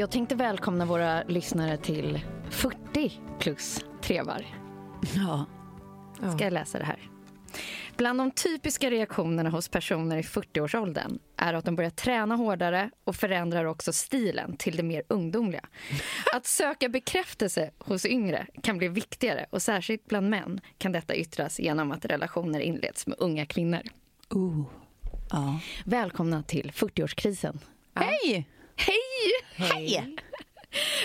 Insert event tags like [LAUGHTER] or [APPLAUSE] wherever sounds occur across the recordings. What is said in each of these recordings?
Jag tänkte välkomna våra lyssnare till 40 plus trevar. Ja. Ska jag läsa det här? Bland de typiska reaktionerna hos personer i 40-årsåldern är att de börjar träna hårdare och förändrar också stilen till det mer ungdomliga. Att söka bekräftelse hos yngre kan bli viktigare och särskilt bland män kan detta yttras genom att relationer inleds med unga kvinnor. Uh. Ja. Välkomna till 40-årskrisen. Hej! Hej! Hej!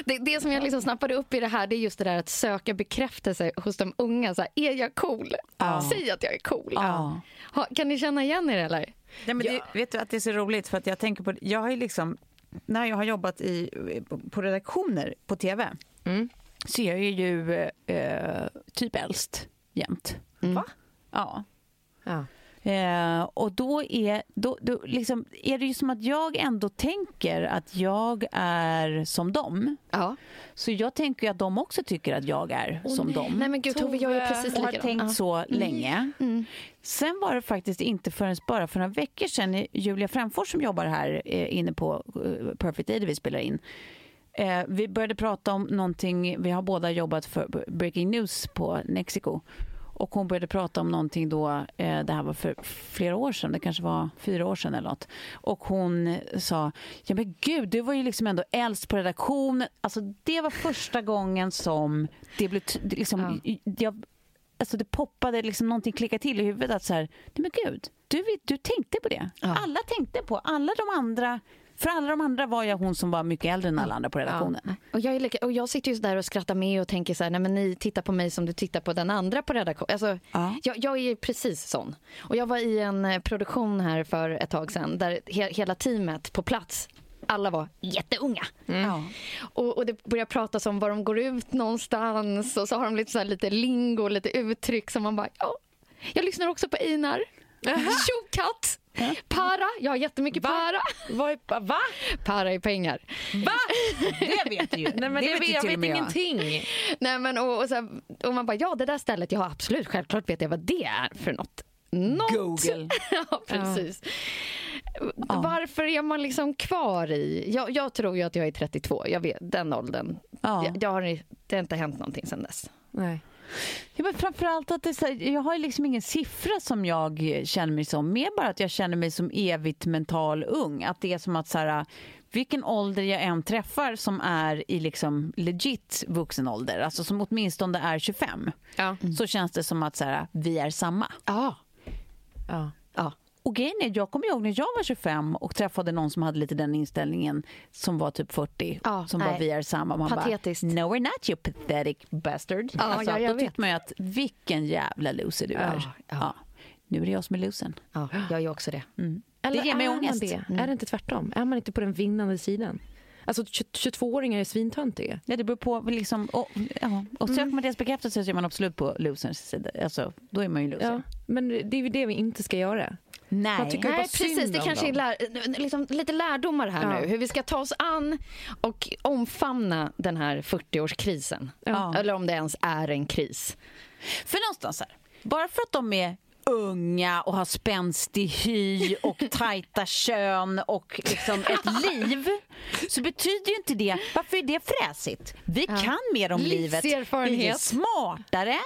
Det, det som jag liksom snappade upp i det här det är just det där att söka bekräftelse hos de unga. Så här, är jag cool? Ja. Säg att jag är cool. Ja. Ha, kan ni känna igen er eller? Nej, men det, vet du att det är så roligt för att jag tänker på, jag har ju liksom, när jag har jobbat i, på redaktioner på tv Mm. så är jag ju eh, typ äldst jämt. Mm. Va? Ja. Ja. Eh, och då är, då, då liksom, är det ju som att jag ändå tänker att jag är som dem. Ja. Så jag tänker att de också tycker att jag är som dem. Nej men gud Tove, jag är precis har tänkt Ja. så länge. Mm. Sen var det faktiskt inte förrän bara för några veckor sedan Julia Frändfors som jobbar här eh, inne på eh, Perfect Day där vi spelar in. Eh, vi började prata om någonting, vi har båda jobbat för Breaking News på Mexico. Och hon började prata om någonting då, eh, det här var för flera år sedan, det kanske var fyra år sedan eller något. Och hon sa, ja men gud, du var ju liksom ändå äldst på redaktionen. Alltså det var första gången som det blev, liksom, jag, alltså det poppade liksom någonting klickade till i huvudet att så här, nej men gud, du, du tänkte på det. Ja. Alla tänkte på, alla de andra, för alla de andra var jag hon som var mycket äldre än alla andra på redaktionen. Och jag, lika, och jag sitter ju där och skrattar med och tänker så här, nej men ni tittar på mig som du tittar på den andra på redaktionen. Alltså, Ja. jag, jag är precis sån. Och jag var i en eh, produktion här för ett tag sedan där he, hela teamet på plats alla var jätteunga. Ja. Och, och det börjar pratas om var de går ut någonstans och så har de lite, så här, lite lingo, lite uttryck som man bara, ja, jag lyssnar också på Einar. [LAUGHS] Tjokatt! Para, jag har jättemycket para. Vad är, va? Para i pengar. Va? Det vet du ju. [LAUGHS] Nej, men det ju vet, jag vet jag. ingenting. [LAUGHS] Nej, men, och, och, så här, och man bara, ja det där stället, ja absolut, självklart vet jag vad det är för något. Något. Google. ja, precis. Varför är man liksom kvar i... Jag, jag tror ju att jag är 32, jag vet, den åldern. Ja. Jag, jag har, det har inte hänt någonting sedan dess. Nej. Ja, men framförallt att det så här, jag har liksom ingen siffra som jag känner mig som. Mer bara att jag känner mig som evigt mental ung. Att det är som att så här, vilken ålder jag än träffar som är i liksom legit vuxen ålder, alltså som åtminstone är 25, Ja. så känns det som att så här, vi är samma. Ja. Ja. Och grejen är, jag kommer ihåg när jag var 25 och träffade någon som hade lite den inställningen som var typ 40, Ja, som nej. var vi är samma. Man Patetiskt. bara, no we're not you pathetic bastard. Ja, alltså, ja, jag då tyckte man ju att vilken jävla loser du är. ja. nu är det jag som är losern. Ja, jag gör också det. Eller ger mig är ångest. Det? Är det inte tvärtom? Är man inte på den vinnande sidan? Alltså 22-åringar är svintöntiga. Ja, det beror på. Liksom, och, ja. och söker man deras bekräftelse så är man absolut på loserns sida. Alltså, då är man ju loser. Ja, men det är ju det vi inte ska göra. Nej. Nej, precis. Det kanske är lär, liksom, lite lärdomar här Ja. nu. Hur vi ska ta oss an och omfamna den här 40-årskrisen. Ja. Eller om det ens är en kris. För någonstans här, bara för att de är unga och har spänstig hy och [LAUGHS] tajta kön och liksom ett liv så betyder ju inte det, varför är det fräsigt? Vi kan mer om livet, vi är smartare,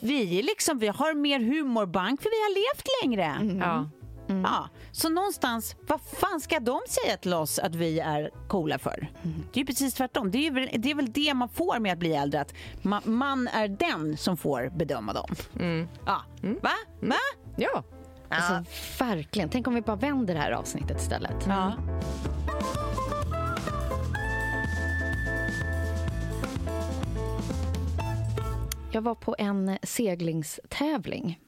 vi, är liksom, vi har mer humorbank för vi har levt längre. Ja. Ja, så någonstans, vad fan ska de säga till oss att vi är coola för? Det är ju precis tvärtom. Det är, väl- det är väl det man får med att bli äldre, att man, man är den som får bedöma dem. Ja. Va? Va? ja. Alltså, verkligen. Tänk om vi bara vänder det här avsnittet istället. Ja. Jag var på en seglingstävling.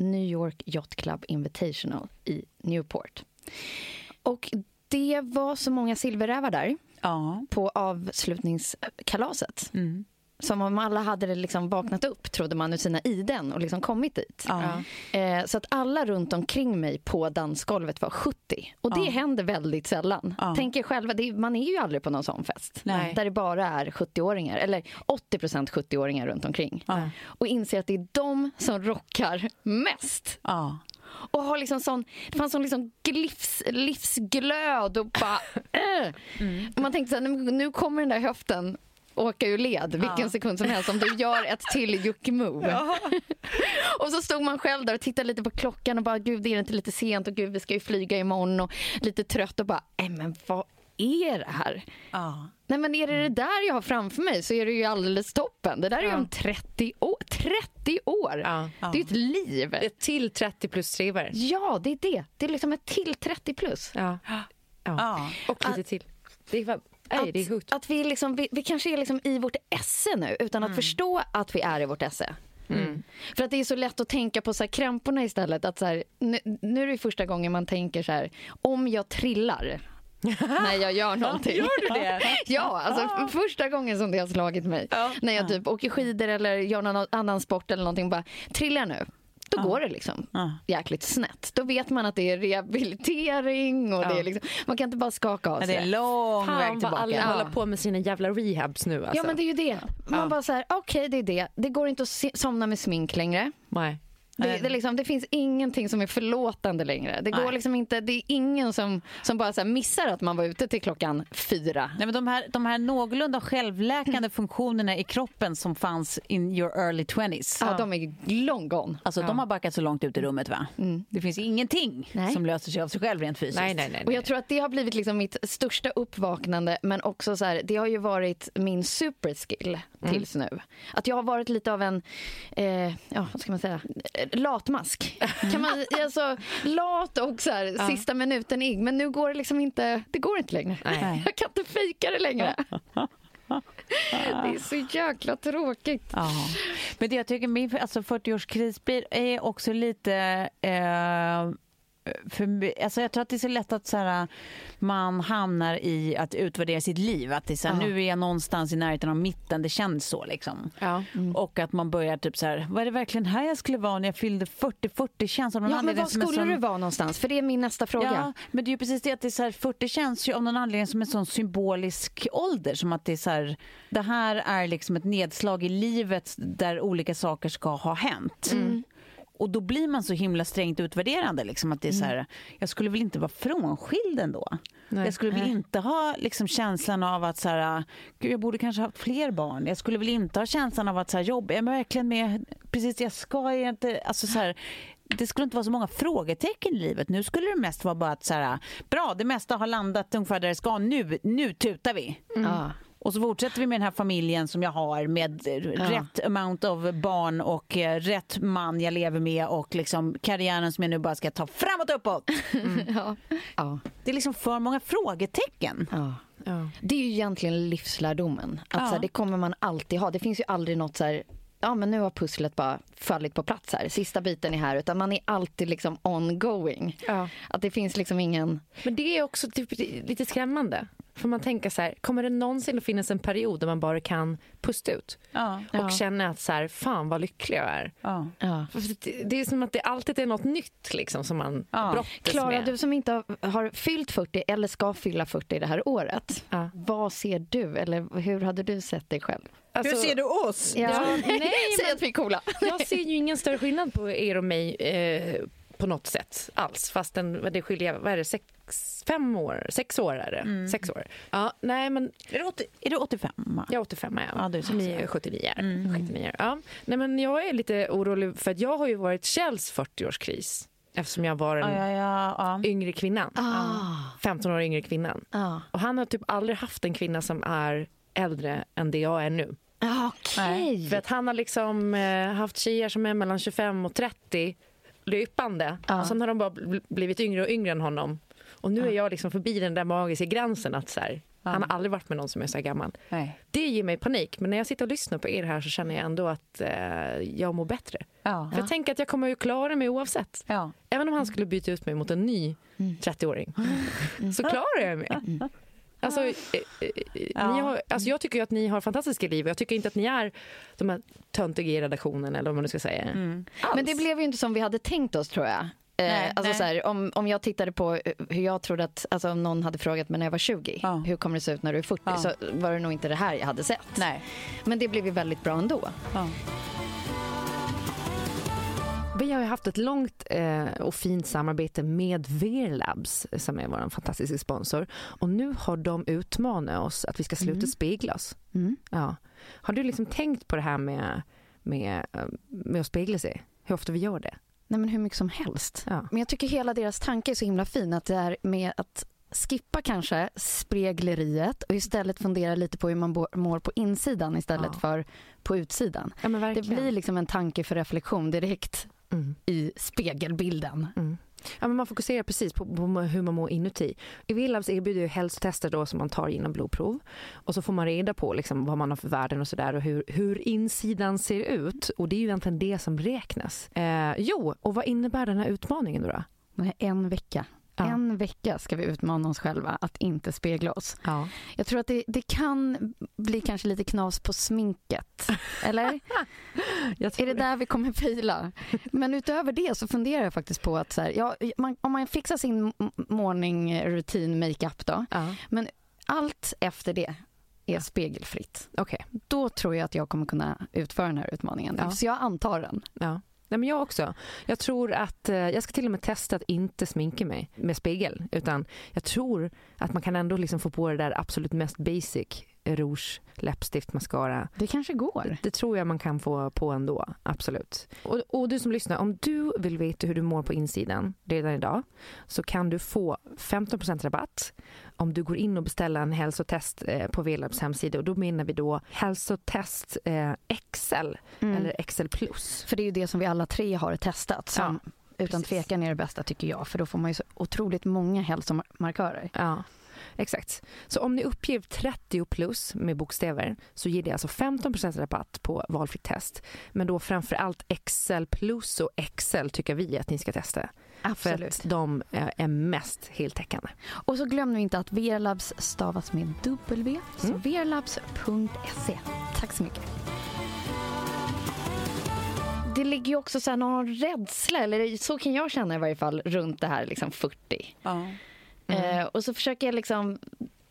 New York Yacht Club Invitational i Newport. Och det var så många silverrävar där Ja. på avslutningskalaset. Som om alla hade liksom vaknat upp, trodde man, ur sina iden och liksom kommit dit. Ja. Eh, så att alla runt omkring mig på dansgolvet var 70. Och det Ja. händer väldigt sällan. Ja. Tänk er själva, är, man är ju aldrig på någon sån fest. Nej. Där det bara är 70-åringar, eller 80% 70-åringar runt omkring. Ja. Och inser att det är de som rockar mest. Och har liksom sån, det fanns sån liksom livs, livsglöd och bara... [LAUGHS] äh. Man tänkte så här, nu, nu kommer den där höften åka ur led vilken sekund som helst om du gör ett till Jocke-move. [LAUGHS] och så stod man själv där och tittade lite på klockan och bara gud är det inte lite sent och gud vi ska ju flyga imorgon och lite trött och bara nej men vad är det här? Ja. Nej men är det det där jag har framför mig så är det ju alldeles toppen. Det där är ju om 30 år. 30 år! Ja. Det är ett liv. Ett till 30 plus trevare. Ja, det är det. Det är liksom ett till 30 plus. Ja. ja. Ja. Och lite till. Det är, fan- nej, det är sjukt. Att, vi, liksom, vi, vi kanske är liksom i vårt esse nu utan att förstå att vi är i vårt esse. För att det är så lätt att tänka på så här krämporna istället. Att så här, nu, nu är det första gången man tänker så här, om jag trillar [LAUGHS] när jag gör någonting. Gör du det? [LAUGHS] ja, alltså första gången som det har slagit mig. När jag typ åker skidor eller gör någon annan sport eller någonting. Bara, trillar nu? Då går det liksom Ja. jäkligt snett. Då vet man att det är rehabilitering och det är liksom, man kan inte bara skaka av Ja, sig det är lång väg Fan vad tillbaka. alla Ja. håller på med sina jävla rehabs nu alltså. Ja men det är ju det. Man bara så här, okej det är det. Det går inte att somna med smink längre. Nej. Det, Nej. det, liksom, det finns ingenting som är förlåtande längre. Det går Nej. liksom inte, det är ingen som, som bara så här missar att man var ute till klockan fyra. Nej, men de, här, de här någorlunda självläkande funktionerna i kroppen som fanns in your early 20s. Ja, de är long gone. Alltså, De har backat så långt ut i rummet. va? Det finns ingenting Nej. som löser sig av sig själv rent fysiskt. Nej, nej, nej. Och jag tror att det har blivit liksom mitt största uppvaknande men också så här, det har ju varit min superskill tills nu. Att jag har varit lite av en, eh, ja vad ska man säga, latmask. [LAUGHS] Kan man, alltså, lat och så här, sista minuten ig men nu går det liksom inte, det går inte längre. Nej. [LAUGHS] Jag kan inte fejka det längre. [LAUGHS] Det är så jäkla tråkigt. Ja. Men det jag tycker min alltså 40-årskris blir är också lite... Eh, för, alltså jag tror att det är så lätt att så här, man hamnar i att utvärdera sitt liv. Att det är så här, Ja. Nu är jag någonstans i närheten av mitten, det känns så. Liksom. Ja. Och att man börjar typ så här, var det verkligen här jag skulle vara när jag fyllde 40? 40 känns av någon Ja, men var skulle sån- du vara någonstans? För det är min nästa fråga. Ja, men det är ju precis det att det är så här, 40 känns ju av någon anledning som en sån symbolisk ålder. Som att det är så här, det här är liksom ett nedslag i livet där olika saker ska ha hänt. Och då blir man så himla strängt utvärderande. Liksom, att det är så här, jag skulle väl inte vara frånskild ändå. Nej. jag skulle väl inte ha liksom, känslan av att så här, Gud, jag borde kanske ha haft fler barn. Jag skulle väl inte ha känslan av att så här, jobba, är jag verkligen med precis det jag ska? Jag inte, alltså, så här, det skulle inte vara så många frågetecken i livet. Nu skulle det mest vara bara att så här, bra, det mesta har landat ungefär där det ska. Nu, nu tutar vi. Ja. Och så fortsätter vi med den här familjen som jag har med eh, rätt amount of barn och eh, rätt man jag lever med och liksom karriären som jag nu bara ska ta framåt och uppåt. [LAUGHS] Ja. Ja. Det är liksom för många frågetecken. Ja. Ja. Det är ju egentligen livslärdomen. Att Ja. så här, det kommer man alltid ha. Det finns ju aldrig något så här ja men nu har pusslet bara fallit på plats här, sista biten är här, utan man är alltid liksom ongoing. Ja. Att det finns liksom ingen... Men det är också typ lite skrämmande. För man tänker så här, kommer det någonsin att finnas en period där man bara kan pusta ut? Ja. Och Ja. känna att så här, fan vad lycklig jag är. Ja. Det- Det är som att det alltid är något nytt liksom, som man Ja. brottas Klara, med. du som inte har, har fyllt 40 eller ska fylla 40 det här året, Ja. vad ser du, eller hur hade du sett dig själv? Alltså, Hur ser du oss? Ja, [LAUGHS] nej, Säg att vi är coola. Jag ser ju ingen större skillnad på er och mig eh, på något sätt alls. Fast den, det skiljer, vad är det, sex, fem år? Sex år är det. Sex år. Ja, nej men Är du, 80, är du 85? jag är 85 är jag. Ja, du ni är 79 är. 79 Ja. Nej men jag är lite orolig för att jag har ju varit Kjells 40-årskris. Eftersom jag var den Ja, ja, ja. ja. yngre kvinnan. 15 år yngre kvinnan. Ah. Och han har typ aldrig haft en kvinna som är äldre än det jag är nu. Okej. För att han har liksom eh, haft tjejer som är mellan 25 och 30 löpande. Ja. Och sen har de bara bl- blivit yngre och yngre än honom. Och nu är jag liksom förbi den där magiska gränsen att så här, han har aldrig varit med någon som är så här gammal. Nej. Det ger mig panik. Men när jag sitter och lyssnar på er här så känner jag ändå att eh, jag mår bättre. Ja. För jag tänker att jag kommer ju klara mig oavsett. Ja. Även om han skulle byta ut mig mot en ny 30-åring så klarar jag mig. Alltså, eh, eh, ni har, alltså jag tycker ju att ni har fantastiska liv och jag tycker inte att ni är de här töntiga i redaktionen eller vad man nu ska säga. Alls. Men det blev ju inte som vi hade tänkt oss tror jag. Eh, Nej, alltså nej. Så här, om, om jag tittade på eh, hur jag trodde att, alltså om någon hade frågat mig när jag var 20, Ja. hur kommer det se ut när du är 40? Ja. Så var det nog inte det här jag hade sett. Nej. Men det blev ju väldigt bra ändå. Ja. Vi har ju haft ett långt eh, och fint samarbete med Verlabs som är vår fantastiska sponsor. Och nu har de utmanat oss att vi ska sluta spegla oss. Mm. Ja. Har du liksom tänkt på det här med, med, eh, med att spegla sig? Hur ofta vi gör det? Nej men hur mycket som helst. Ja. Men jag tycker hela deras tanke är så himla fin att det är med att skippa kanske spegleriet och istället fundera lite på hur man mår på insidan istället Ja. för på utsidan. Ja, Det blir liksom en tanke för reflektion direkt Mm. i spegelbilden. Mm. Ja, men man fokuserar precis på, på hur man mår inuti. I Willabs erbjuder ju hälsotester då som man tar genom blodprov. Och så får man reda på liksom vad man har för värden och sådär och hur, hur insidan ser ut. Och det är ju egentligen det som räknas. Eh, jo, och vad innebär den här utmaningen då? då? En vecka. Ja. En vecka ska vi utmana oss själva att inte spegla oss. Ja. Jag tror att det, det kan bli kanske lite knas på sminket. Eller? [LAUGHS] Är det där vi kommer fila? Men utöver det så funderar jag faktiskt på att så här, ja, man, om man fixar sin morning routine makeup då, Ja, men allt efter det är spegelfritt. okej. Då tror jag att jag kommer kunna utföra den här utmaningen. Så jag antar den. Nej, men jag också. Jag tror att eh, jag ska till och med testa att inte sminka mig med spegel. Utan jag tror att man kan ändå liksom få på det där absolut mest basic. Rouge, läppstift, mascara. Det kanske går. Det tror jag man kan få på ändå, absolut. Och, och du som lyssnar, om du vill veta hur du mår på insidan redan idag så kan du få 15% rabatt om du går in och beställer en hälsotest eh, på Velabs hemsida och då menar vi då hälsotest eh, XL Mm. eller XL plus. För det är ju det som vi alla tre har testat som utan precis. tvekan är det bästa tycker jag. För då får man ju så otroligt många hälsomarkörer. Ja, exakt. Så om ni uppger 30 plus med bokstäver så ger det alltså 15% rabatt på valfritt test. Men då framför allt XL plus och XL tycker vi att ni ska testa. För Absolut. att de är är mest heltäckande. Och så glömmer vi inte att Verlabs stavas med W. Så Mm. verlabs.se. Tack så mycket. Det ligger ju också så här någon rädsla, eller så kan jag känna i varje fall, runt det här liksom 40. Ja. Eh, och så försöker jag liksom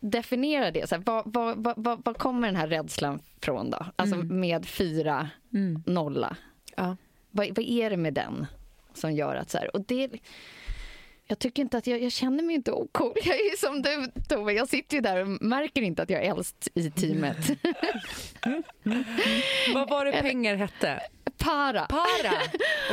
definiera det. Så här, vad, vad, vad, vad, kommer den här rädslan från då? Alltså med fyra Mm. nolla. Ja. Vad, vad är det med den som gör att så här... Och det, jag tycker inte att jag, jag känner mig inte ocool. Jag är som du Tove, jag sitter ju där och märker inte att jag är äldst i teamet. [LAUGHS] Vad var det pengar hette? Para. Para!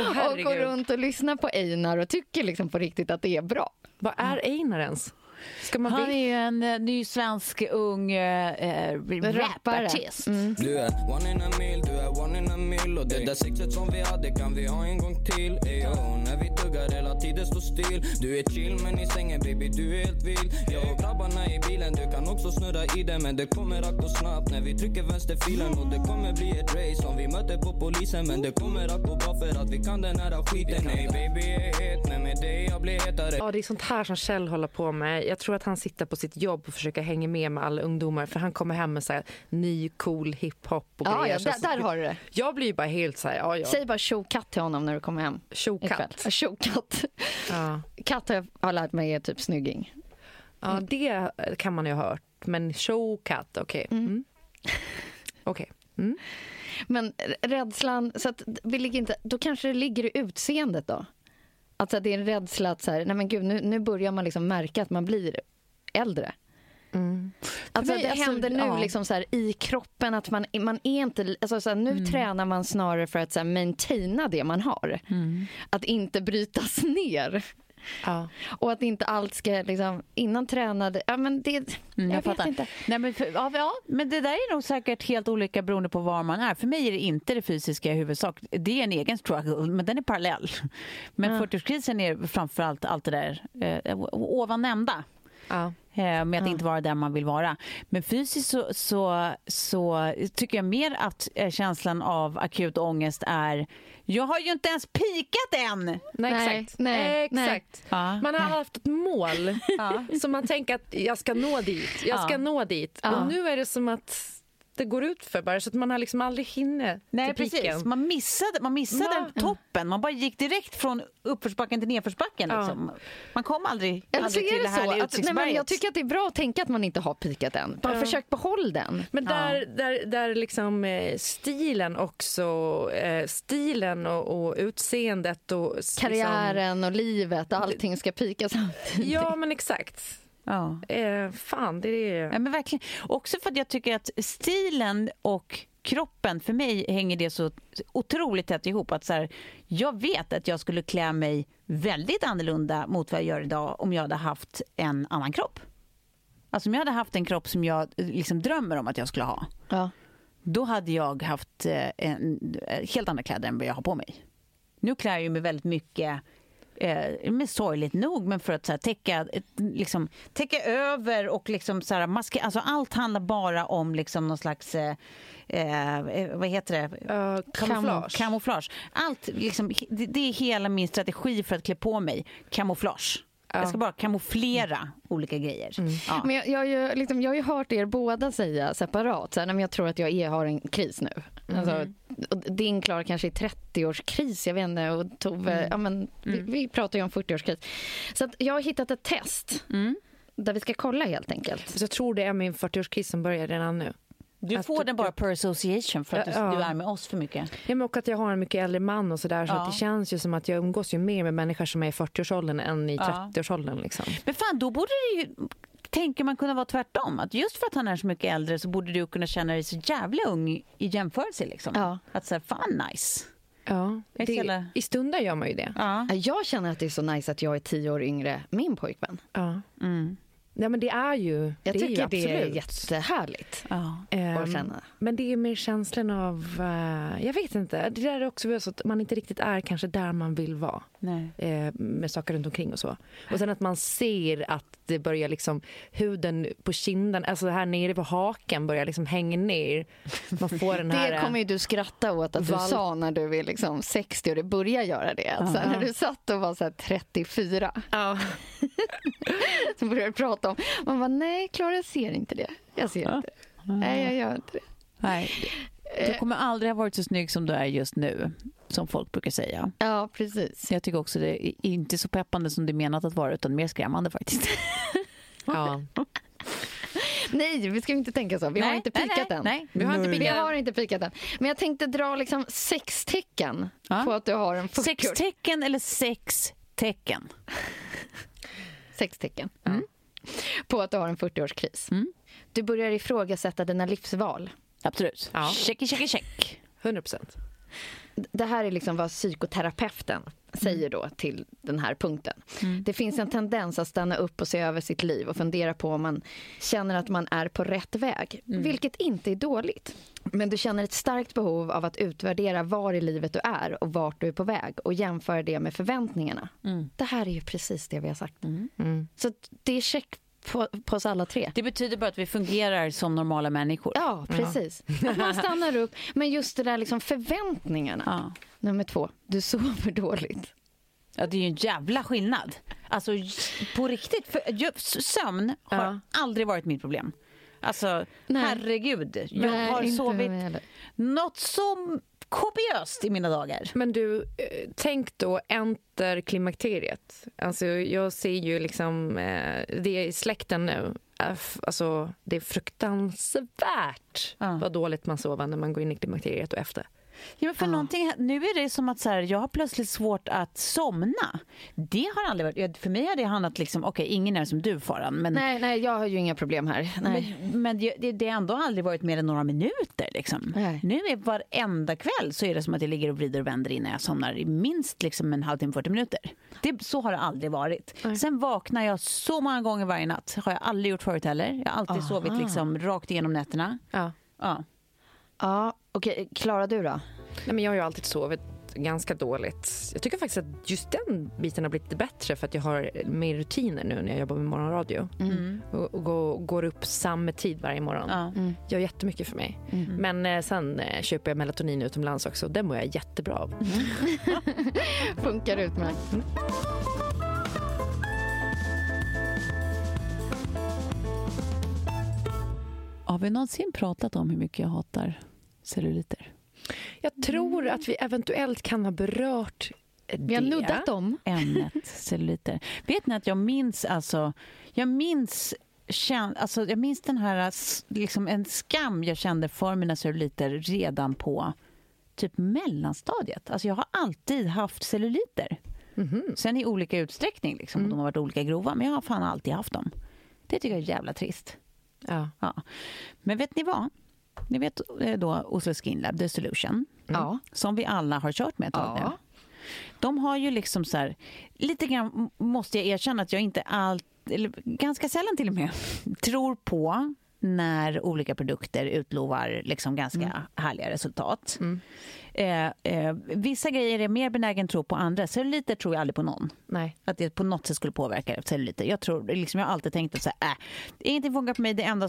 Åh, [LAUGHS] och går runt och lyssnar på Einar och tycker liksom på riktigt att det är bra. Vad är Einar ens? Ska man Han är ju en eh, ny svensk ung eh, eh, rapartist. Mm. Du är one in a mil, du är one in a mil Och det där sexet som vi hade kan vi ha en gång till Eyo, när vi tuggar hela tiden står still. Du är chill men i sängen baby du är helt vild. Jag och grabbarna i bilen, du kan också snurra i den Men det kommer att gå snabbt. När vi trycker vänsterfilen Och det kommer bli ett race. Om vi möter på polisen Men det kommer att gå bra för att vi kan den här skiten. Nej baby är het, men med dig jag blir hetare. Ja, det är sånt här som Kjell håller på med. Jag tror att han sitter på sitt jobb och försöker hänga med med alla ungdomar för han kommer hem med så här, ny cool hiphop och Ja, grejer. ja, där, där har du det. Jag blir bara helt så här, ja ja, Säg bara tjo katt till honom när du kommer hem. tjo ikväll. katt. [LAUGHS] Ja, katt. Har jag har lärt mig är typ snygging. ja, det kan man ju ha hört. Men show katt, okej. Mm. Okej. Mm. Men rädslan, så att vi ligger inte, då kanske det ligger i utseendet då? Alltså det är en rädsla att så här, nej men gud, nu, nu börjar man liksom märka att man blir äldre. Alltså mig, det alltså, händer nu ja. liksom så här, i kroppen att man, man är inte... Alltså så här, nu tränar man snarare för att så här, maintaina det man har. Att inte brytas [LAUGHS] ner. Ja. Och att inte allt ska liksom... Innan tränade... Ja, men det, Mm, jag, jag fattar. inte. Nej, men, för, ja, ja, men det där är nog säkert helt olika beroende på var man är. För mig är det inte det fysiska i huvudsak. Det är en egen struggle, men den är parallell. Men 40-årskrisen är framförallt allt det där eh, ovan nämnda. Ja. eh, med att inte vara där man vill vara. Men fysiskt så, så, så tycker jag mer att eh, känslan av akut ångest är jag har ju inte ens pikat än! Nej, Nej, exakt. nej, nej. exakt. Ja. Man har haft ett mål som man tänker att jag ska nå dit. Jag ska Ja. nå dit. Ja. Och nu är det som att det går ut för bara så att man har liksom aldrig hinner Nej, till piken. precis. Man missade, man missade Ja. toppen. Man bara gick direkt från uppförsbacken till nedförsbacken. Ja. Liksom. Man kom aldrig, Eller så aldrig till är det det så härliga att, nej, men utsiktsberget. jag tycker att det är bra att tänka att man inte har pikat än. Bara försök behålla den. Men där, där, där liksom eh, stilen också, eh, stilen och, och utseendet och s- Karriären och livet, allting ska pika samtidigt. Liksom, ja men exakt. Ja. Eh, fan det är... Ja, men verkligen. Också för att jag tycker att stilen och kroppen, för mig hänger det så otroligt tätt ihop. Att så här, jag vet att jag skulle klä mig väldigt annorlunda mot vad jag gör idag om jag hade haft en annan kropp. Alltså om jag hade haft en kropp som jag liksom drömmer om att jag skulle ha. Ja. Då hade jag haft eh, en, helt andra kläder än vad jag har på mig. Nu klär jag mig väldigt mycket eh, sorgligt nog, men för att så här, täcka, liksom, täcka över och liksom så här, maska, alltså allt handlar bara om liksom någon slags, eh, eh, vad heter det? Uh, kamouflage. Kamouflage. Allt, liksom, det, det är hela min strategi för att klä på mig. Kamouflage. Jag ska bara kamouflera olika grejer. Ja. Men jag, jag, har ju, liksom, jag har ju hört er båda säga separat, så här, "Nej, men jag tror att jag är, har en kris nu. Alltså, och din Klara kanske är 30-årskris, jag vet inte. Och Tove, ja, men, vi, vi pratar ju om 40-årskris. Så att jag har hittat ett test där vi ska kolla helt enkelt. Så jag tror det är min 40-årskris som börjar redan nu. Du Att får du- den bara per association för att du, Ja. du är med oss för mycket. Ja, men och att jag har en mycket äldre man och sådär så Ja. att det känns ju som att jag umgås ju mer med människor som är i 40-årsåldern än i Ja. 30-årsåldern liksom. Men fan, då borde det ju, tänker man kunna vara tvärtom. Att just för att han är så mycket äldre så borde du kunna känna dig så jävla ung i jämförelse. Liksom. Ja. Att säga, fan nice. Ja, är så det, i stunder gör man ju det. Ja. Jag känner att det är så nice att jag är tio år yngre min pojkvän. Ja. Mm. Ja, men det är ju Jag det är tycker ju det är jättehärligt Ja. Ehm, att känna. Men det är mer känslan av, eh, jag vet inte, det där är också så att man inte riktigt är kanske där man vill vara. Eh, med saker runt omkring och så. Och sen att man ser att det börjar liksom huden på kinden, alltså här nere på haken börjar liksom hänga ner. Man får den [LAUGHS] här... Det kommer ju du skratta åt att du Val- sa när du är liksom 60 och det börjar göra det. Alltså, när du satt och var så här 34 Ja. [LAUGHS] så började du prata om... Man bara, nej Klara jag ser inte det. Jag ser inte det. Nej jag gör inte det. Nej. Du kommer aldrig ha varit så snygg som du är just nu, som folk brukar säga. Ja precis. Jag tycker också det är inte så peppande som det är menat att vara, utan mer skrämmande faktiskt. ja. [LAUGHS] Nej vi ska inte tänka så. Vi har Nej, inte nej, pikat nej, än. nej. Vi har inte pikat har inte pikat än. Men jag tänkte dra liksom sex tecken Ja. på att du har en 40 Sex tecken eller sex tecken? Sex tecken. Mm. På att du har en 40-årskris. Mm. Du börjar ifrågasätta dina livsval. Absolut. Ja. Check, check, check. 100 procent. Det här är liksom vad psykoterapeuten säger då till den här punkten. Det finns en tendens att stanna upp och se över sitt liv och fundera på om man känner att man är på rätt väg, vilket inte är dåligt. Men du känner ett starkt behov av att utvärdera var i livet du är och vart du är på väg och jämföra det med förväntningarna. Det här är ju precis det vi har sagt. Så att det är check på, på oss alla tre. Det betyder bara att vi fungerar som normala människor. Ja, precis. Att man stannar upp. Men just det där liksom förväntningarna. Ja. Nummer två, du sover dåligt. Ja, det är ju en jävla skillnad. Alltså på riktigt. För, sömn har Ja. aldrig varit mitt problem. Alltså Nej. herregud. Jag Nej, har sovit något så kopiöst i mina dagar. Men du, eh, tänk då enter klimakteriet. Alltså jag ser ju liksom, eh, det är i släkten nu. Eh, Alltså det är fruktansvärt Ja. vad dåligt man sover när man går in i klimakteriet och efter. Ja, men för någonting, nu är det som att så här, jag har plötsligt svårt att somna. Det har aldrig varit, för mig har det handlat liksom, okej ingen är som du Faran, men, Nej, nej, jag har ju inga problem här. Nej. men, men det, det- har ändå aldrig varit mer än några minuter. Liksom. Nej. Nu är varenda kväll så är det som att jag ligger och vrider och vänder innan jag somnar i minst liksom en halvtimme, 40 minuter. Det, så har det aldrig varit. Sen vaknar jag så många gånger varje natt. har jag aldrig gjort förut heller. Jag har alltid sovit liksom rakt igenom nätterna. Ja. Ja. Ja, okej. Klara, du då? Nej, men jag har ju alltid sovit ganska dåligt. Jag tycker faktiskt att just den biten har blivit lite bättre för att jag har mer rutiner nu när jag jobbar med morgonradio. Och, och går, går upp samma tid varje morgon. Ja. Gör jättemycket för mig. Men eh, sen eh, köper jag melatonin utomlands också och det mår jag jättebra av. [LAUGHS] Funkar utmärkt. Har vi någonsin pratat om hur mycket jag hatar celluliter? Jag tror att vi eventuellt kan ha berört det. Vi har nuddat om. ämnet celluliter. Vet ni att jag minns alltså, jag minns alltså jag minns den här, liksom en skam jag kände för mina celluliter redan på typ mellanstadiet. Alltså jag har alltid haft celluliter. Sen i olika utsträckning, liksom, och de har varit olika grova, men jag har fan alltid haft dem. Det tycker jag är jävla trist. Ja. Ja. Men vet ni vad? Ni vet eh, då Oslo Skin Lab, The Solution, Ja. som vi alla har kört med ett tag nu. De har ju liksom så här, lite grann måste jag erkänna att jag inte allt, eller ganska sällan till och med, [LAUGHS] tror på när olika produkter utlovar liksom ganska härliga resultat. Eh, eh, vissa grejer är mer benägen tro på andra. Celluliter tror jag aldrig på någon. Nej. Att det på något sätt skulle påverka celluliter. Jag, tror, liksom, jag har alltid tänkt att så här, äh, ingenting funkar på mig. Det enda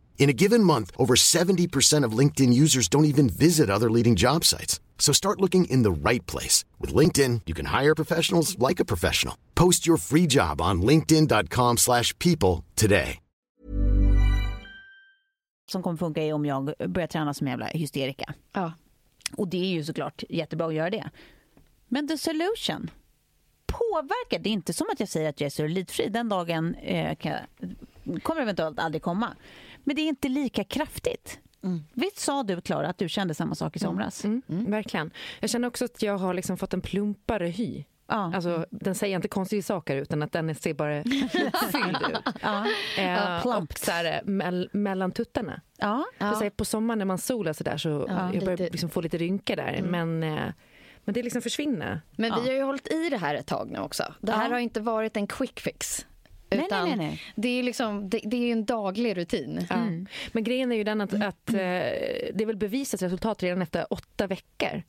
In a given month, over 70% of LinkedIn users don't even visit other leading job sites. So start looking in the right place. With LinkedIn, you can hire professionals like a professional. Post your free job on linkedin.com slash people today. som kommer funka är om jag börjar träna som jävla hysterika. Ja. Och det är ju såklart jättebra att göra det. Men the solution påverkar. Det är inte som att jag säger att jag är cellulitfri. Den dagen eh, kan, kommer eventuellt aldrig komma. Men det är inte lika kraftigt. Visst sa du, Klara, att du kände samma sak i somras? Mm, Verkligen. Jag känner också att jag har liksom fått en plumpare hy. Ja. Alltså, den säger inte konstiga saker utan att den ser bara [LAUGHS] fylld ut. Ja. Eh, plumpt. och så här, mell, mellan tuttarna. Ja. Så här, på sommaren när man solar så där så Ja, jag börjar lite- liksom få lite rynkor där. Men, eh, men det liksom försvinner. Men Ja. vi har ju hållit i det här ett tag nu också. Det här Ja. har inte varit en quick fix. Utan nej, nej, nej. Det, är liksom, det, det är ju en daglig rutin. Ja. Men grejen är ju den att, att eh, det är väl bevisat resultat redan efter åtta veckor.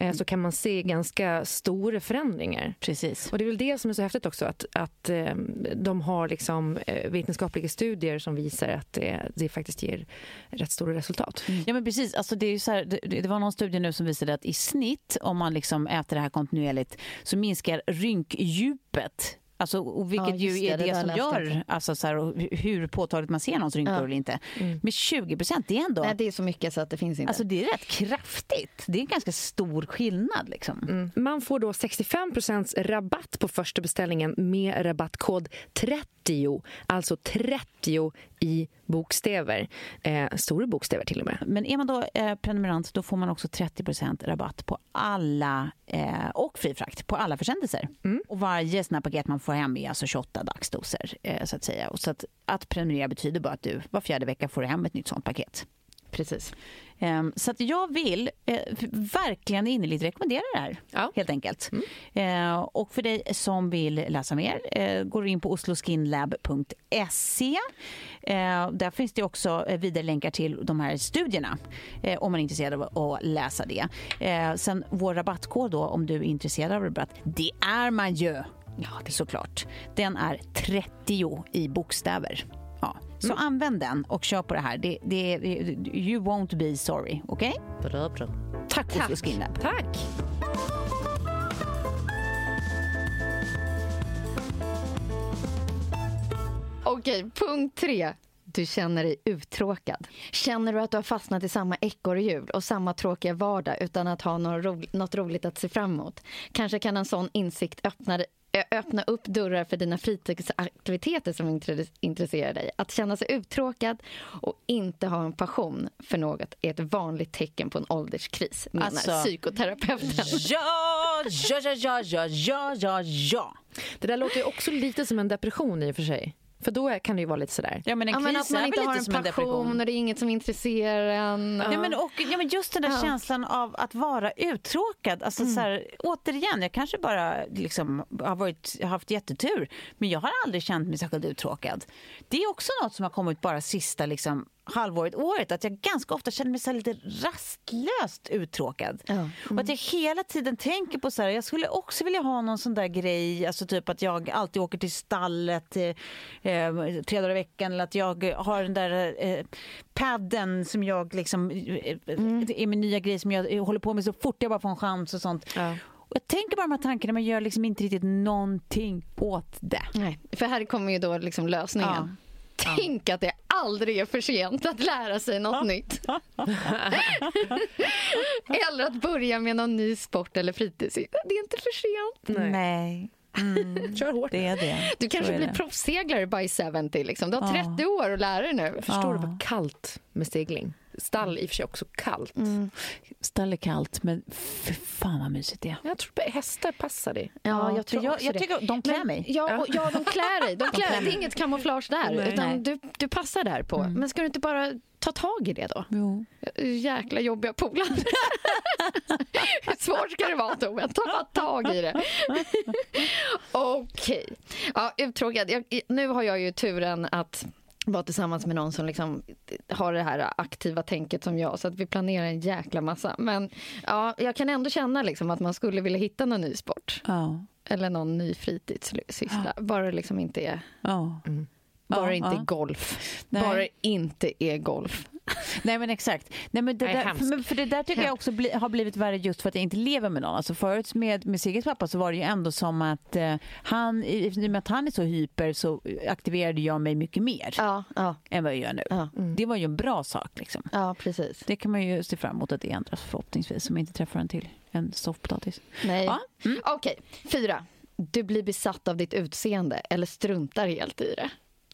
Eh, så kan man se ganska stora förändringar. Precis. Och det är väl det som är så häftigt också, att, att eh, de har liksom, eh, vetenskapliga studier som visar att det, det faktiskt ger rätt stora resultat. Ja men precis, alltså det, är ju så här, det, det var någon studie nu som visade att i snitt om man liksom äter det här kontinuerligt så minskar rynkdjupet. Alltså, och vilket Ja, ju det, är det det, som gör alltså, så här, hur påtagligt man ser någons rynkor Ja. eller inte. Med 20 procent, det är ändå... Nej, det är så mycket så att det finns inte. Alltså det är rätt kraftigt. Det är en ganska stor skillnad liksom. Mm. Man får då 65% rabatt på första beställningen med rabattkod 30, alltså 30 i bokstäver. Eh, stora bokstäver till och med. Men är man då eh, prenumerant då får man också 30% rabatt på alla eh, och fri frakt på alla försändelser. Och varje paket man får hem är alltså 28 dagsdoser eh, så att säga. Och så att, att prenumerera betyder bara att du var fjärde vecka får hem ett nytt sånt paket. Precis. Ehm, Så att jag vill eh, verkligen innerligt rekommendera det här, Ja. helt enkelt. Eh, Och för dig som vill läsa mer, eh, går du in på osloskinlab.se. Eh, Där finns det också eh, vidare länkar till de här studierna, eh, om man är intresserad av att läsa det. Eh, Sen vår rabattkod då, om du är intresserad av rabatt, det är man ju. Ja, det är såklart. Den är 30 i bokstäver. Ja. Så använd den och kör på det här. Det, det, you won't be sorry, okej? Tack, Oslo Skin Lab. Tack! Okej, punkt tre. Du känner dig uttråkad. Känner du att du har fastnat i samma ekorrhjul och samma tråkiga vardag utan att ha något, ro- något roligt att se fram emot? Kanske kan en sån insikt öppna, ö- öppna upp dörrar för dina fritidsaktiviteter som intre- intresserar dig. Att känna sig uttråkad och inte ha en passion för något är ett vanligt tecken på en ålderskris, menar Alltså- psykoterapeuten. Ja, ja, ja, ja, ja, ja, ja, ja. Det där låter ju också lite som en depression i och för sig. För då kan det ju vara lite sådär. Ja, men en Ja, men kris att man inte har en en depression. passion och det är inget som intresserar en. Ja, men, och, ja, men just den där Ja. känslan av att vara uttråkad. Alltså, så här, återigen, jag kanske bara liksom, har varit, haft jättetur men jag har aldrig känt mig särskilt uttråkad. Det är också något som har kommit bara sista liksom, halvåret, året. Att jag ganska ofta känner mig så lite rastlöst uttråkad. Ja. Och att jag hela tiden tänker på så här, jag skulle också vilja ha någon sån där grej, alltså typ att jag alltid åker till stallet eh, eh, tre dagar i veckan eller att jag har den där eh, padden som jag liksom, eh, det är min nya grej som jag håller på med så fort jag bara får en chans och sånt. Ja. Och jag tänker bara de här tankarna men gör liksom inte riktigt någonting åt det. Nej, för här kommer ju då liksom lösningen. Tänk att det aldrig är för sent att lära sig något nytt. [LAUGHS] eller att börja med någon ny sport eller fritidsidrott. Det är inte för sent. Nej. Nej. Mm, Kör hårt. det är det. Du kanske blir det. proffsseglare by 70 liksom. Du har 30 år att lära dig nu. Förstår du vad kallt med segling? Stall i och för sig också kallt. Stall är kallt men för fan vad mysigt det är. Jag tror att hästar passar det. Ja, jag tror jag, också jag det. tycker de klär Men- mig. Ja, och, ja, de klär dig. De [LAUGHS] klär, det är inget kamouflage där. Nej. utan du, du passar där på. Men ska du inte bara ta tag i det då? Jo. Jäkla jobbiga polare. [LAUGHS] Hur svårt ska det vara Tove? Ta bara tag i det. [LAUGHS] Okej. Ja, uttråkad. Jag, nu har jag ju turen att vara tillsammans med någon som liksom har det här aktiva tänket som jag så att vi planerar en jäkla massa. Men ja, jag kan ändå känna liksom att man skulle vilja hitta någon ny sport Ja. eller någon ny fritidssyssla. Bara det liksom inte är, Ja. bara Ja, det inte ja. golf. Nej. Bara inte är golf. [LAUGHS] Nej men exakt. Nej, men det Nej, där, men för det där tycker jag också bli, har blivit värre just för att jag inte lever med någon. Alltså förut med, med Sigges pappa så var det ju ändå som att eh, han, i och med att han är så hyper så aktiverade jag mig mycket mer Ja, ja, än vad jag gör nu. ja, Det var ju en bra sak liksom. ja precis. Det kan man ju se fram emot att det ändras förhoppningsvis om jag inte träffar en till. En soffpotatis. Nej. Ja. Okej, fyra. Du blir besatt av ditt utseende eller struntar helt i det.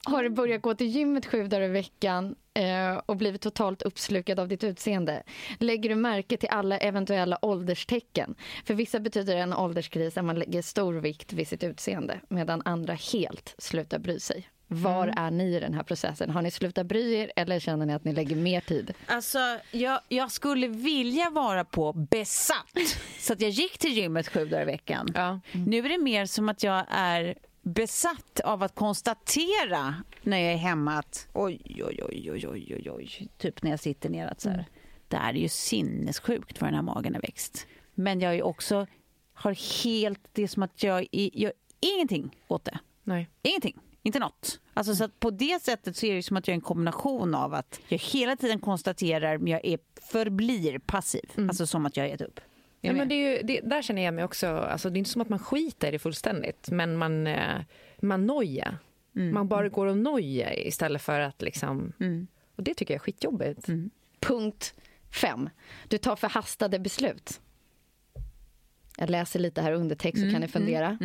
Har du börjat gå till gymmet sju dagar i veckan eh, och blivit totalt uppslukad av ditt utseende? Lägger du märke till alla eventuella ålderstecken? För vissa betyder en ålderskris att man lägger stor vikt vid sitt utseende medan andra helt slutar bry sig. Var är ni i den här processen? Har ni slutat bry er eller känner ni att ni lägger mer tid? Alltså, jag, jag skulle vilja vara på besatt. [LAUGHS] Så att jag gick till gymmet sju dagar i veckan. Ja. Nu är det mer som att jag är besatt av att konstatera när jag är hemma att oj, oj, oj, oj, oj, oj, oj. typ när jag sitter ner att så här, det här är ju sinnessjukt vad den här magen har växt. Men jag är också, har helt, det är som att jag gör ingenting åt det. Nej. Ingenting. Inte något. Alltså, så på det sättet så är det som att jag är en kombination av att jag hela tiden konstaterar men jag är, förblir passiv. Alltså som att jag har gett upp. Ja, men det är ju, det, där känner jag mig också, alltså, det är inte som att man skiter i det fullständigt, men man, eh, man nojar. Man bara går och nojar istället för att liksom... Och det tycker jag är skitjobbigt. Punkt fem. Du tar förhastade beslut. Jag läser lite här undertext så kan ni fundera.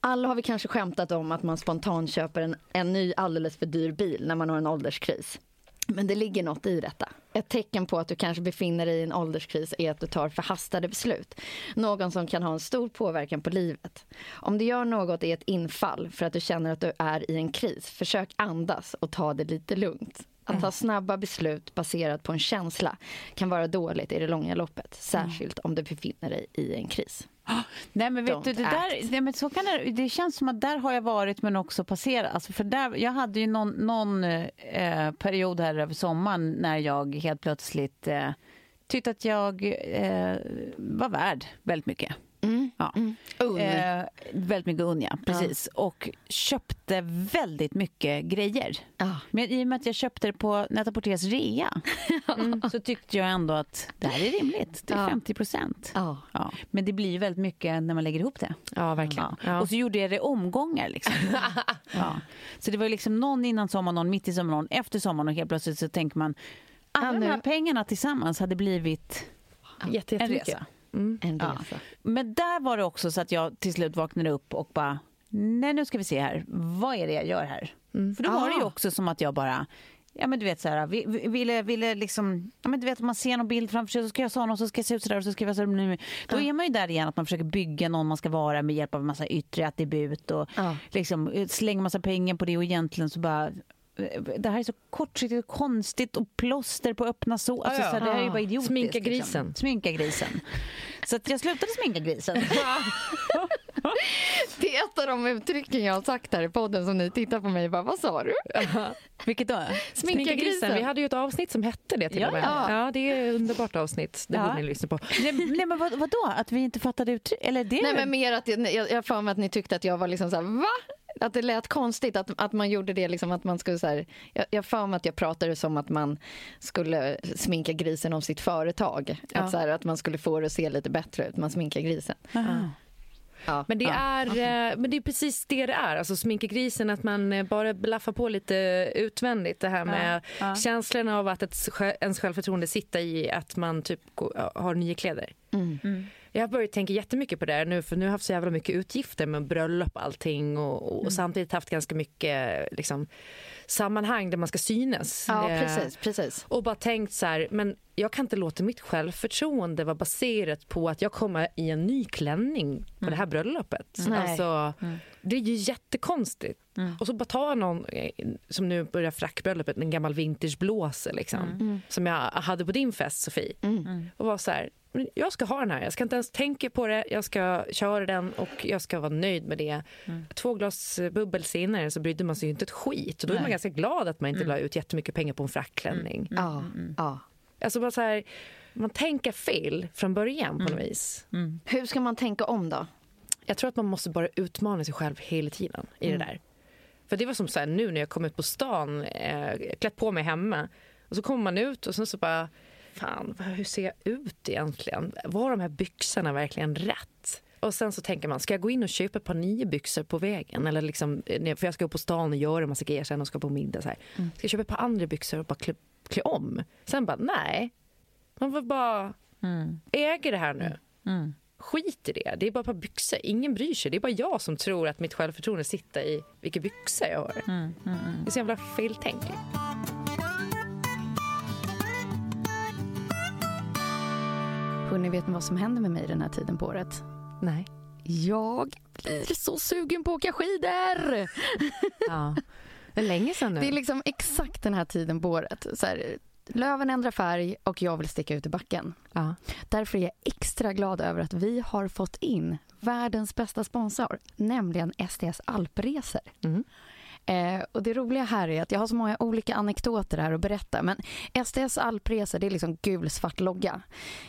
Alla har vi kanske skämtat om att man spontant köper en, en ny alldeles för dyr bil när man har en ålderskris. Men det ligger något i detta. Ett tecken på att du kanske befinner dig i en ålderskris är att du tar förhastade beslut. Någon som kan ha en stor påverkan på livet. Om du gör något i ett infall för att du känner att du är i en kris, försök andas och ta det lite lugnt. Att ta snabba beslut baserat på en känsla kan vara dåligt i det långa loppet. Särskilt om du befinner dig i en kris. Nej men vet Don't du, det, där, nej, men så kan det, det känns som att där har jag varit men också passerat. Alltså för där, jag hade ju någon, någon eh, period här över sommaren när jag helt plötsligt eh, tyckte att jag eh, var värd väldigt mycket. Ja. Ung. Eh, väldigt mycket unga, precis. Och köpte väldigt mycket grejer. Ja. Men i och med att jag köpte det på Net-a-Porters rea [LAUGHS] så tyckte jag ändå att det här är rimligt. Det är Ja. 50 procent. Ja. Ja. Men det blir väldigt mycket när man lägger ihop det. Ja, verkligen. Ja. Ja. Och så gjorde jag det i omgångar. Liksom. [LAUGHS] ja. Så det var liksom någon innan sommaren, någon mitt i sommaren, någon efter sommaren och helt plötsligt så tänker man alla Ja, de här pengarna tillsammans hade blivit Jätte, en jättemycket. Resa. En Ja. resa. Men där var det också så att jag till slut vaknade upp och bara, nej nu ska vi se här, vad är det jag gör här? För då var det ju Ah. också som att jag bara, ja men du vet så här, vi- vi- ville, ville liksom, ja men du vet man ser någon bild framför sig, så ska jag ha någon, så ska jag se ut så där och så ska jag vara så där. Då är man ju där igen att man försöker bygga någon man ska vara med hjälp av en massa yttre attribut och Ja. liksom eh, slänger massa pengar på det och egentligen så bara det här är så kortsiktigt och konstigt och plåster på öppna så. Alltså, Ja, ja. så här, det här är Ja. bara idiotiskt. Sminka Liksom. grisen. Sminka grisen. Så att jag slutade sminka grisen. [LAUGHS] Det är ett av de uttrycken jag har sagt här i podden som ni tittar på mig och bara, vad sa du? Vilket då? Sminka grisen. Vi hade ju ett avsnitt som hette det till Ja. och med. Ja, det är ett underbart avsnitt. Det Ja. borde ni lyssna på. Nej, nej men vad, vadå? Att vi inte fattade uttryck? Eller det? Nej men mer att jag, jag, jag för mig att ni tyckte att jag var liksom så här, va? Att det lät konstigt att, att man gjorde det liksom att man skulle så här, jag, jag har för mig att jag pratade som att man skulle sminka grisen om sitt företag. Ja. Att, så här, att man skulle få det att se lite bättre ut, man sminkar grisen. Aha. Ja. Men det, Ja, är, eh, men det är precis det det är. Alltså sminka grisen, att man eh, bara blaffar på lite utvändigt. Det här med ja. känslan av att ett, ens självförtroende sitter i att man typ har nya kläder. Mm. Jag har börjat tänka jättemycket på det nu för nu har jag haft så jävla mycket utgifter med bröllop och allting och, och, Mm. samtidigt haft ganska mycket liksom, sammanhang där man ska synas. Ja, Eh, precis, precis. Och bara tänkt så här, men jag kan inte låta mitt självförtroende vara baserat på att jag kommer i en ny klänning på det här bröllopet. Nej. Alltså, Det är ju jättekonstigt. Och så bara ta någon, som nu börjar frackbröllopet, en gammal vintageblåse liksom, som jag hade på din fest Sofie. Och var så här, "Men jag ska ha den här, jag ska inte ens tänka på det, jag ska köra den och jag ska vara nöjd med det. Två glas bubbel senare så brydde man sig ju inte ett skit. Och då är man ganska glad att man inte la ut jättemycket pengar på en frackklänning. Ja, ja. Alltså bara så här, man tänker fel från början på något vis. Hur ska man tänka om då? Jag tror att man måste bara utmana sig själv hela tiden i det där. För det var som så här, nu när jag kom ut på stan, eh, klätt på mig hemma och så kommer man ut och sen så bara, fan hur ser jag ut egentligen? Var de här byxorna verkligen rätt? Och sen så tänker man, ska jag gå in och köpa ett par nya byxor på vägen? Eller liksom, eh, för jag ska gå på stan och göra en massa grejer sen och ska på middag. Så här. Ska jag köpa ett par andra byxor och bara klä, klä om? Sen bara, nej. Man får bara äga det här nu. skit i det. Det är bara ett par byxor. Ingen bryr sig. Det är bara jag som tror att mitt självförtroende sitter i vilka byxor jag har. Mm, Det är så jävla feltänk. Hörrni, vet ni vad som händer med mig den här tiden på året? Nej. Jag blir så sugen på att åka skidor! Ja. [LAUGHS] Det är länge sedan nu. Det är liksom exakt den här tiden på året. Så här, löven ändrar färg och jag vill sticka ut i backen. Ja. Därför är jag extra glad över att vi har fått in världens bästa sponsor, nämligen STS Alpresor. Mm. Eh, och det roliga här är att jag har så många olika anekdoter här att berätta. Men STS Alpresor, det är liksom gul-svart logga.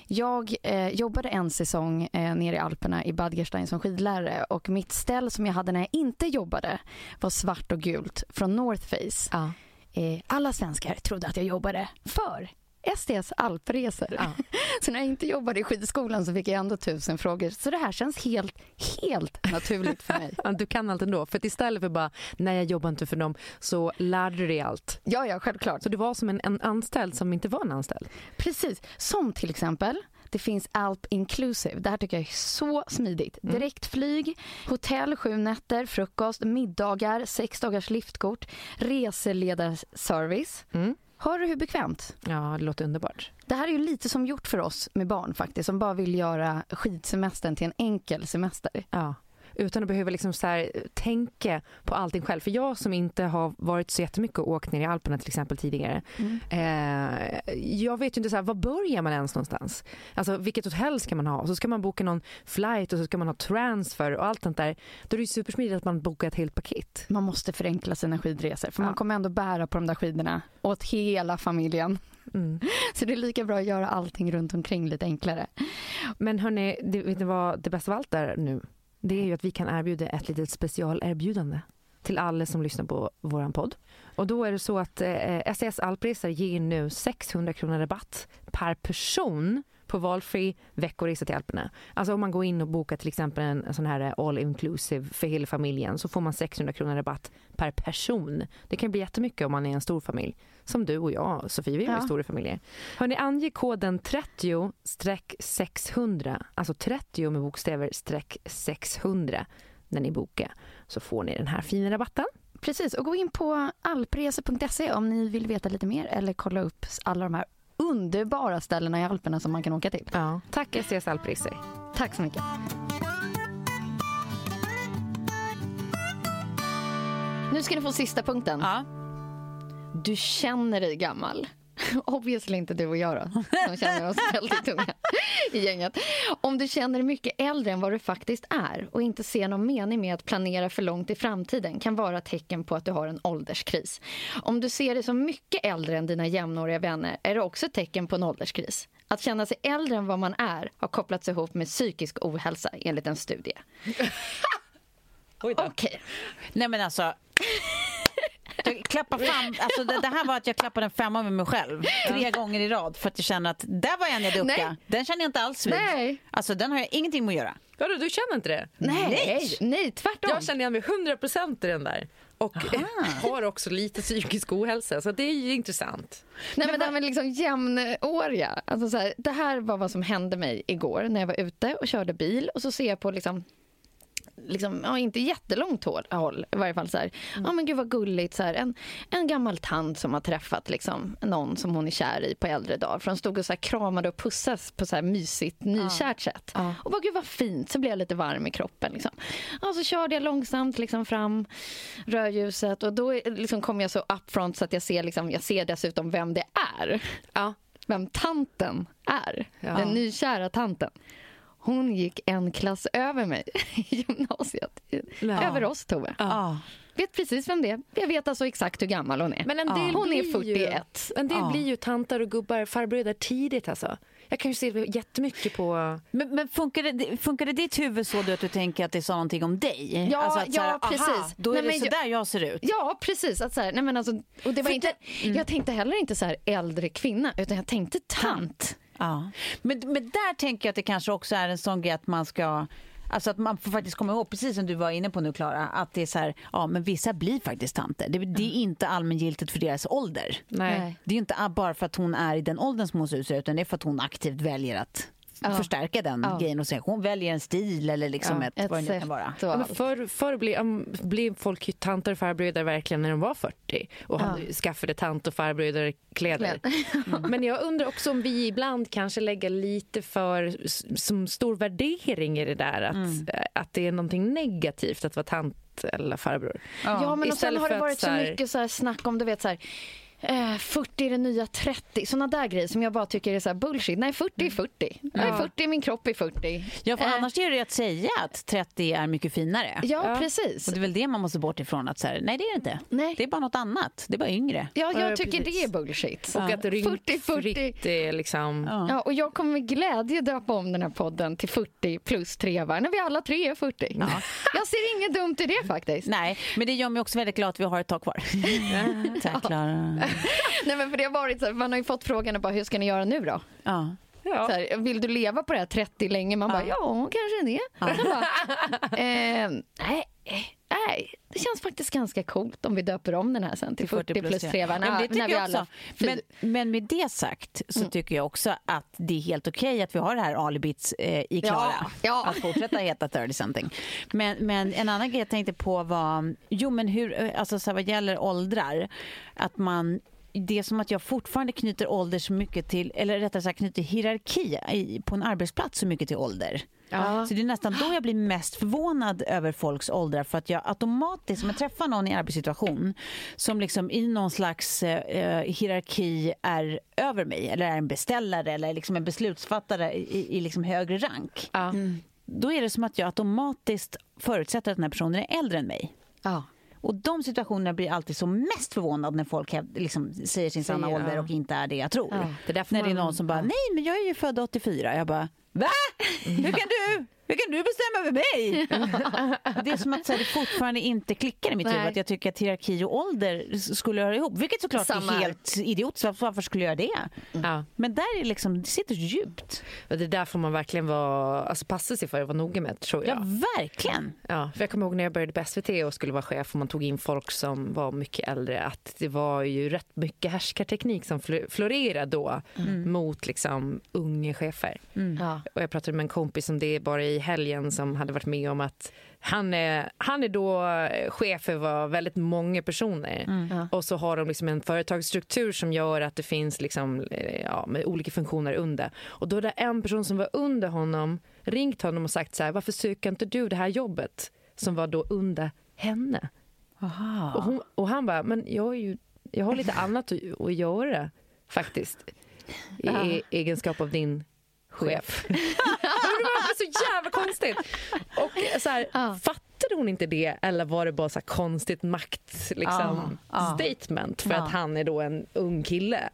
Jag eh, jobbade en säsong eh, nere i Alperna i Bad Gerstein som skidlärare och mitt ställ som jag hade när jag inte jobbade var svart och gult från North Face. Ja. Eh, alla svenskar trodde att jag jobbade för STS alpresor. Ja. [LAUGHS] Så när jag inte jobbade i skidskolan så fick jag ändå tusen frågor. Så det här känns helt, helt naturligt för mig. [LAUGHS] Du kan allt ändå. För istället för bara, nej jag jobbar inte för dem, så lärde du dig allt. Ja, ja, självklart. Så du var som en, en anställd som inte var en anställd. Precis, som till exempel det finns Alp Inclusive. Det här tycker jag är så smidigt. Direktflyg, hotell sju nätter, frukost, middagar, sex dagars liftkort, reseledarservice. Mm. Hör du hur bekvämt? Ja, det låter underbart. Det här är ju lite som gjort för oss med barn faktiskt, som bara vill göra skidsemestern till en enkel semester. Ja. Utan att behöva liksom så här, tänka på allting själv. För jag som inte har varit så jättemycket och åkt ner i Alperna till exempel tidigare. Eh, jag vet ju inte så här, var börjar man ens någonstans? Alltså vilket hotell ska man ha? Och så ska man boka någon flight och så ska man ha transfer och allt sånt där. Då är det ju supersmidigt att man bokar ett helt paket. Man måste förenkla sina skidresor för Ja. man kommer ändå bära på de där skidorna åt hela familjen. Mm. [LAUGHS] Så det är lika bra att göra allting runt omkring lite enklare. Men hörni, det, vet ni vad det bästa av allt är nu? Det är ju att vi kan erbjuda ett litet specialerbjudande till alla som lyssnar på vår podd. Och då är det så att eh, SES Alpresor ger nu 600 kronor rabatt per person på valfri veckoresa till Alperna. Alltså om man går in och bokar till exempel en, en sån här all inclusive för hela familjen så får man 600 kronor rabatt per person. Det kan bli jättemycket om man är en stor familj. Som du och jag, Sofie, vi har Ja. stora familjer. Hörni, ange koden 30-600, alltså 30 med bokstäver streck 600 när ni bokar så får ni den här fina rabatten. Precis, och gå in på alpresor.se om ni vill veta lite mer eller kolla upp alla de här underbara ställena i Alperna som man kan åka till. Ja. Tack STS Alpresor. Tack så mycket. Nu ska ni få sista punkten. Ja. Du känner dig gammal. [LAUGHS] Obviously inte du och jag då, som känner oss [LAUGHS] väldigt unga i gänget. Om du känner dig mycket äldre än vad du faktiskt är och inte ser någon mening med att planera för långt i framtiden kan vara tecken på att du har en ålderskris. Om du ser dig som mycket äldre än dina jämnåriga vänner är det också tecken på en ålderskris. Att känna sig äldre än vad man är har kopplats ihop med psykisk ohälsa enligt en studie. [LAUGHS] Okej. Nej men alltså. Jag klappar fram, alltså det, det här var att jag klappade en femma med mig själv tre gånger i rad för att jag känner att där var en jag Nej. ducka. Den känner jag inte alls vid. Nej. Alltså den har jag ingenting med att göra. Vadå, du känner inte det? Nej, nej, tvärtom. Jag känner igen mig 100% i den där. Och [LAUGHS] har också lite psykisk ohälsa, så det är ju intressant. Nej, men, de är liksom jämnåriga. Alltså så här, det här var vad som hände mig igår när jag var ute och körde bil och så ser jag på liksom Liksom, ja, inte jättelångt håll, i varje fall så här. Ja men gud vad gulligt så här. En, en gammal tant som har träffat liksom, någon som hon är kär i på äldre dagar. För de stod och så här, kramade och pussas på så här mysigt nykärt sätt. Och bara gud vad fint, så blev jag lite varm i kroppen liksom. Och så körde jag långsamt liksom fram rödljuset och då liksom kom jag så upfront så att jag ser liksom, jag ser dessutom vem det är Ja. vem tanten är. Ja. Den nykära tanten. Hon gick en klass över mig i gymnasiet. Ja. Över oss, Tove. Ja. Vet precis vem det är. Jag vet alltså exakt hur gammal hon är. Men en del hon är blir 41. Ju, en del Ja. blir ju tantar och gubbar, farbröder tidigt alltså. Jag kan ju se jättemycket på... Men, men funkar, det, funkar det ditt huvud så att du tänker att det sa någonting om dig? Ja, alltså att så här, ja, precis. Aha, då är Nej, det så där jag ser ut. Ja, precis. Att så här, nej men alltså, och det var För inte, Jag tänkte heller inte så här äldre kvinna, utan jag tänkte tant. Ja. Men, men där tänker jag att det kanske också är en sån grej att man ska Alltså att man får faktiskt komma ihåg, precis som du var inne på nu Klara, att det är så här, ja men vissa blir faktiskt tanter. Det, det är inte allmängiltigt för deras ålder. Nej. Det är inte bara för att hon är i den åldern som hon ser ut utan det är för att hon aktivt väljer att förstärka den Ja. grejen och säga hon väljer en stil eller liksom Ja, ett, Ett vad det nu kan vara. Ja, förr, förr blev, blev folk ju tanter och farbröder verkligen när de var 40 och hade, skaffade tant och farbröderkläder. [LAUGHS] Men jag undrar också om vi ibland kanske lägger lite för som stor värdering i det där att, eh, att det är någonting negativt att vara tant eller farbror. Ja, men och sen har det för varit så så här- mycket så här snack om, du vet så här, eh, 40 är det nya 30, såna där grejer som jag bara tycker är så här bullshit. Nej, 40 är 40. Nej, 40 är min kropp är 40. Ja, för Eh, annars är det att säga att 30 är mycket finare. Ja, precis. Och det är väl det man måste bort ifrån. Att så här, nej, det är det inte. Nej. Det är bara något annat. Det är bara yngre. Ja, Ja, jag tycker precis. det är bullshit. Och att 40, 40. rynkfritt är liksom... Ja. Ja, och jag kommer med glädje döpa om den här podden till 40 plus trevar när vi alla tre är 40. [LAUGHS] Jag ser inget dumt i det faktiskt. Nej, men det gör mig också väldigt glad att vi har ett tag kvar. [LAUGHS] Tack, Klara. [LAUGHS] [LAUGHS] Nej, men för det har varit så här, man har ju fått frågan bara, hur ska ni göra nu då? Ja. Så här, vill du leva på det här 30 länge? Man bara, ja, kanske det. [LAUGHS] Så bara, eh, nej, nej, det känns faktiskt ganska coolt om vi döper om den här sen till 40 plus ja. trevar. Ja, det tycker alla. Men, men med det sagt så tycker jag också att det är helt okej att vi har det här alibits eh, i Klara. Ja, ja. Att fortsätta heta 30 something. Men, men en annan grej jag tänkte på var, jo men hur, eh, alltså så här, vad gäller åldrar, att man det är som att jag fortfarande knyter ålder så mycket till, eller rättare sagt knyter hierarki i, på en arbetsplats så mycket till ålder. Så det är nästan då jag blir mest förvånad över folks åldrar för att jag automatiskt, om jag träffar någon i arbetssituation som liksom i någon slags eh, hierarki är över mig eller är en beställare eller liksom en beslutsfattare i, i liksom högre rank. Då är det som att jag automatiskt förutsätter att den här personen är äldre än mig. Ja. Och de situationerna blir alltid som mest förvånad när folk liksom säger sin sanna ålder ja. och inte är det jag tror. Ja, det är när det är man- någon som bara, nej men jag är ju född 84. Jag bara, va? Hur kan du? Hur kan du bestämma över mig? [LAUGHS] det är som att här, det fortfarande inte klickar i mitt huvud att jag tycker att hierarki och ålder skulle höra ihop. Vilket såklart Samma är helt idiotiskt. Varför- skulle jag göra det? Ja. Men där är liksom, det sitter djupt. Och det där får man verkligen vara, alltså passa sig för att vara noga med tror jag. Ja, verkligen. Ja, för jag kommer ihåg när jag började på SVT och skulle vara chef och man tog in folk som var mycket äldre att det var ju rätt mycket härskarteknik som fl- florerade då mot liksom unga chefer. Ja. Och jag pratade med en kompis om det bara i helgen som hade varit med om att han är, han är då eh, chef över väldigt många personer. Och så har de liksom en företagsstruktur som gör att det finns liksom, eh, ja, med olika funktioner under. Och då är det en person som var under honom ringt honom och sagt så här, varför söker inte du det här jobbet? Som var då under henne? Och, hon, och han bara, men jag, är ju, jag har lite annat att, att göra faktiskt i e- egenskap av din chef. [LAUGHS] det var så jävla konstigt. Och så här, fattade hon inte det eller var det bara så konstigt makt liksom, statement för att han är då en ung kille?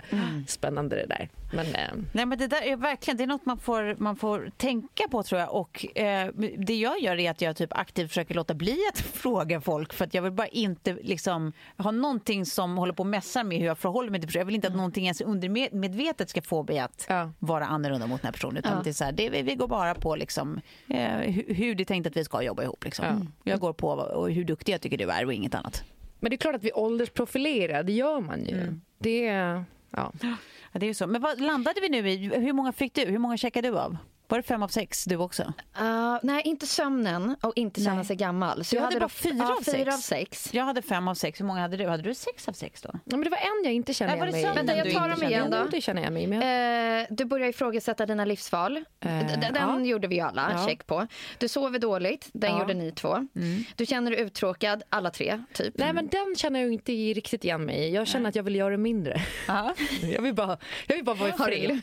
Spännande det där. Men, eh, Nej, men det där är verkligen det är något man får, man får tänka på tror jag. Och eh, det jag gör är att jag typ aktivt försöker låta bli att [LAUGHS] fråga folk för att jag vill bara inte liksom ha någonting som håller på och mässar med hur jag förhåller mig till personen. Jag vill inte att någonting ens undermedvetet ska få mig att Ja. vara annorlunda mot den här personen. Utan det är så här, det, vi, går bara på liksom, eh, hur, hur det är tänkt att vi ska jobba ihop. Liksom. Jag går på hur duktig jag tycker du är och inget annat. men det är klart att vi åldersprofilerar, det gör man ju. Det är... Ja. Ja, det är ju så. Men vad landade vi nu i? Hur många fick du? Hur många checkade du av? Var det fem av sex du också? Uh, nej, inte sömnen och inte känna Nej. sig gammal. Så Jag jag, hade hade bara fyra av sex. fyra av sex. Jag hade fem av sex. Hur många hade du? Hade du sex av sex då? Ja, men det var en jag inte Nej, var igen det mig i. sömnen Vänta, jag du tar dem igen kände då. Det känner jag mig med. Eh, du börjar ifrågasätta dina livsval. D- den ja. gjorde vi alla, Ja. check på. Du sover dåligt, den Ja. gjorde ni två. Du känner dig uttråkad, alla tre, typ. Nej, men den känner jag inte riktigt igen mig i. Jag känner att jag vill göra mindre. [LAUGHS] jag, vill bara, jag vill bara vara i du- fred.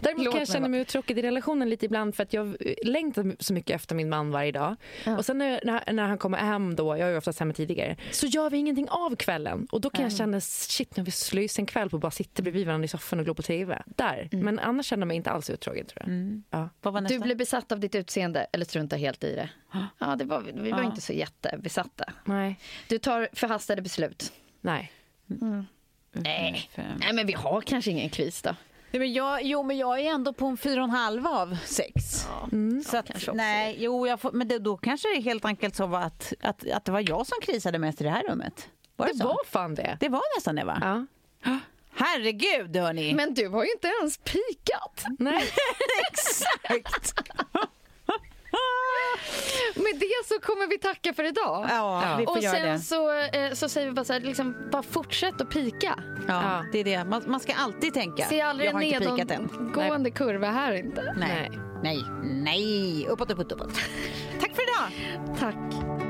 Däremot kan jag känna mig uttråkad i relationen lite ibland för att jag längtar så mycket efter min man varje dag. Och sen när, när, han kommer hem då, jag är ju oftast hemma tidigare, så gör vi ingenting av kvällen. Och då kan jag känna, shit nu har vi slösat en kväll på att bara sitta bredvid varandra i soffan och glo på TV. Där. Men annars känner jag mig inte alls uttråkad tror jag. Ja. Vad var nästa? Du blir besatt av ditt utseende eller struntar helt i det. [GASPS] Ja, det var, vi var Ja. inte så jättebesatta. Nej. Du tar förhastade beslut. Nej. Nej. Fem. Nej, men vi har kanske ingen kris då. Nej, men jag, jo, men jag är ändå på en fyra och en halv av sex. så att, kanske också. nej, jo, jag får, men det, då kanske det helt enkelt så var att, att, att det var jag som krisade mest i det här rummet. Var det, Det så? var fan det. det var nästan det, va? Ja. Herregud, hörni. Men du har ju inte ens pikat. [LAUGHS] Nej. Exakt. [LAUGHS] Med det så kommer vi tacka för idag. Ja, vi får Och göra sen det. så, eh, så säger vi bara så här, liksom, bara fortsätt att pika. Ja, det är det. Man, man ska alltid tänka. Se aldrig jag har en inte pikat än. nedåtgående kurva här inte. Nej. Nej. Nej. Uppåt, uppåt, uppåt. Tack för idag. Tack.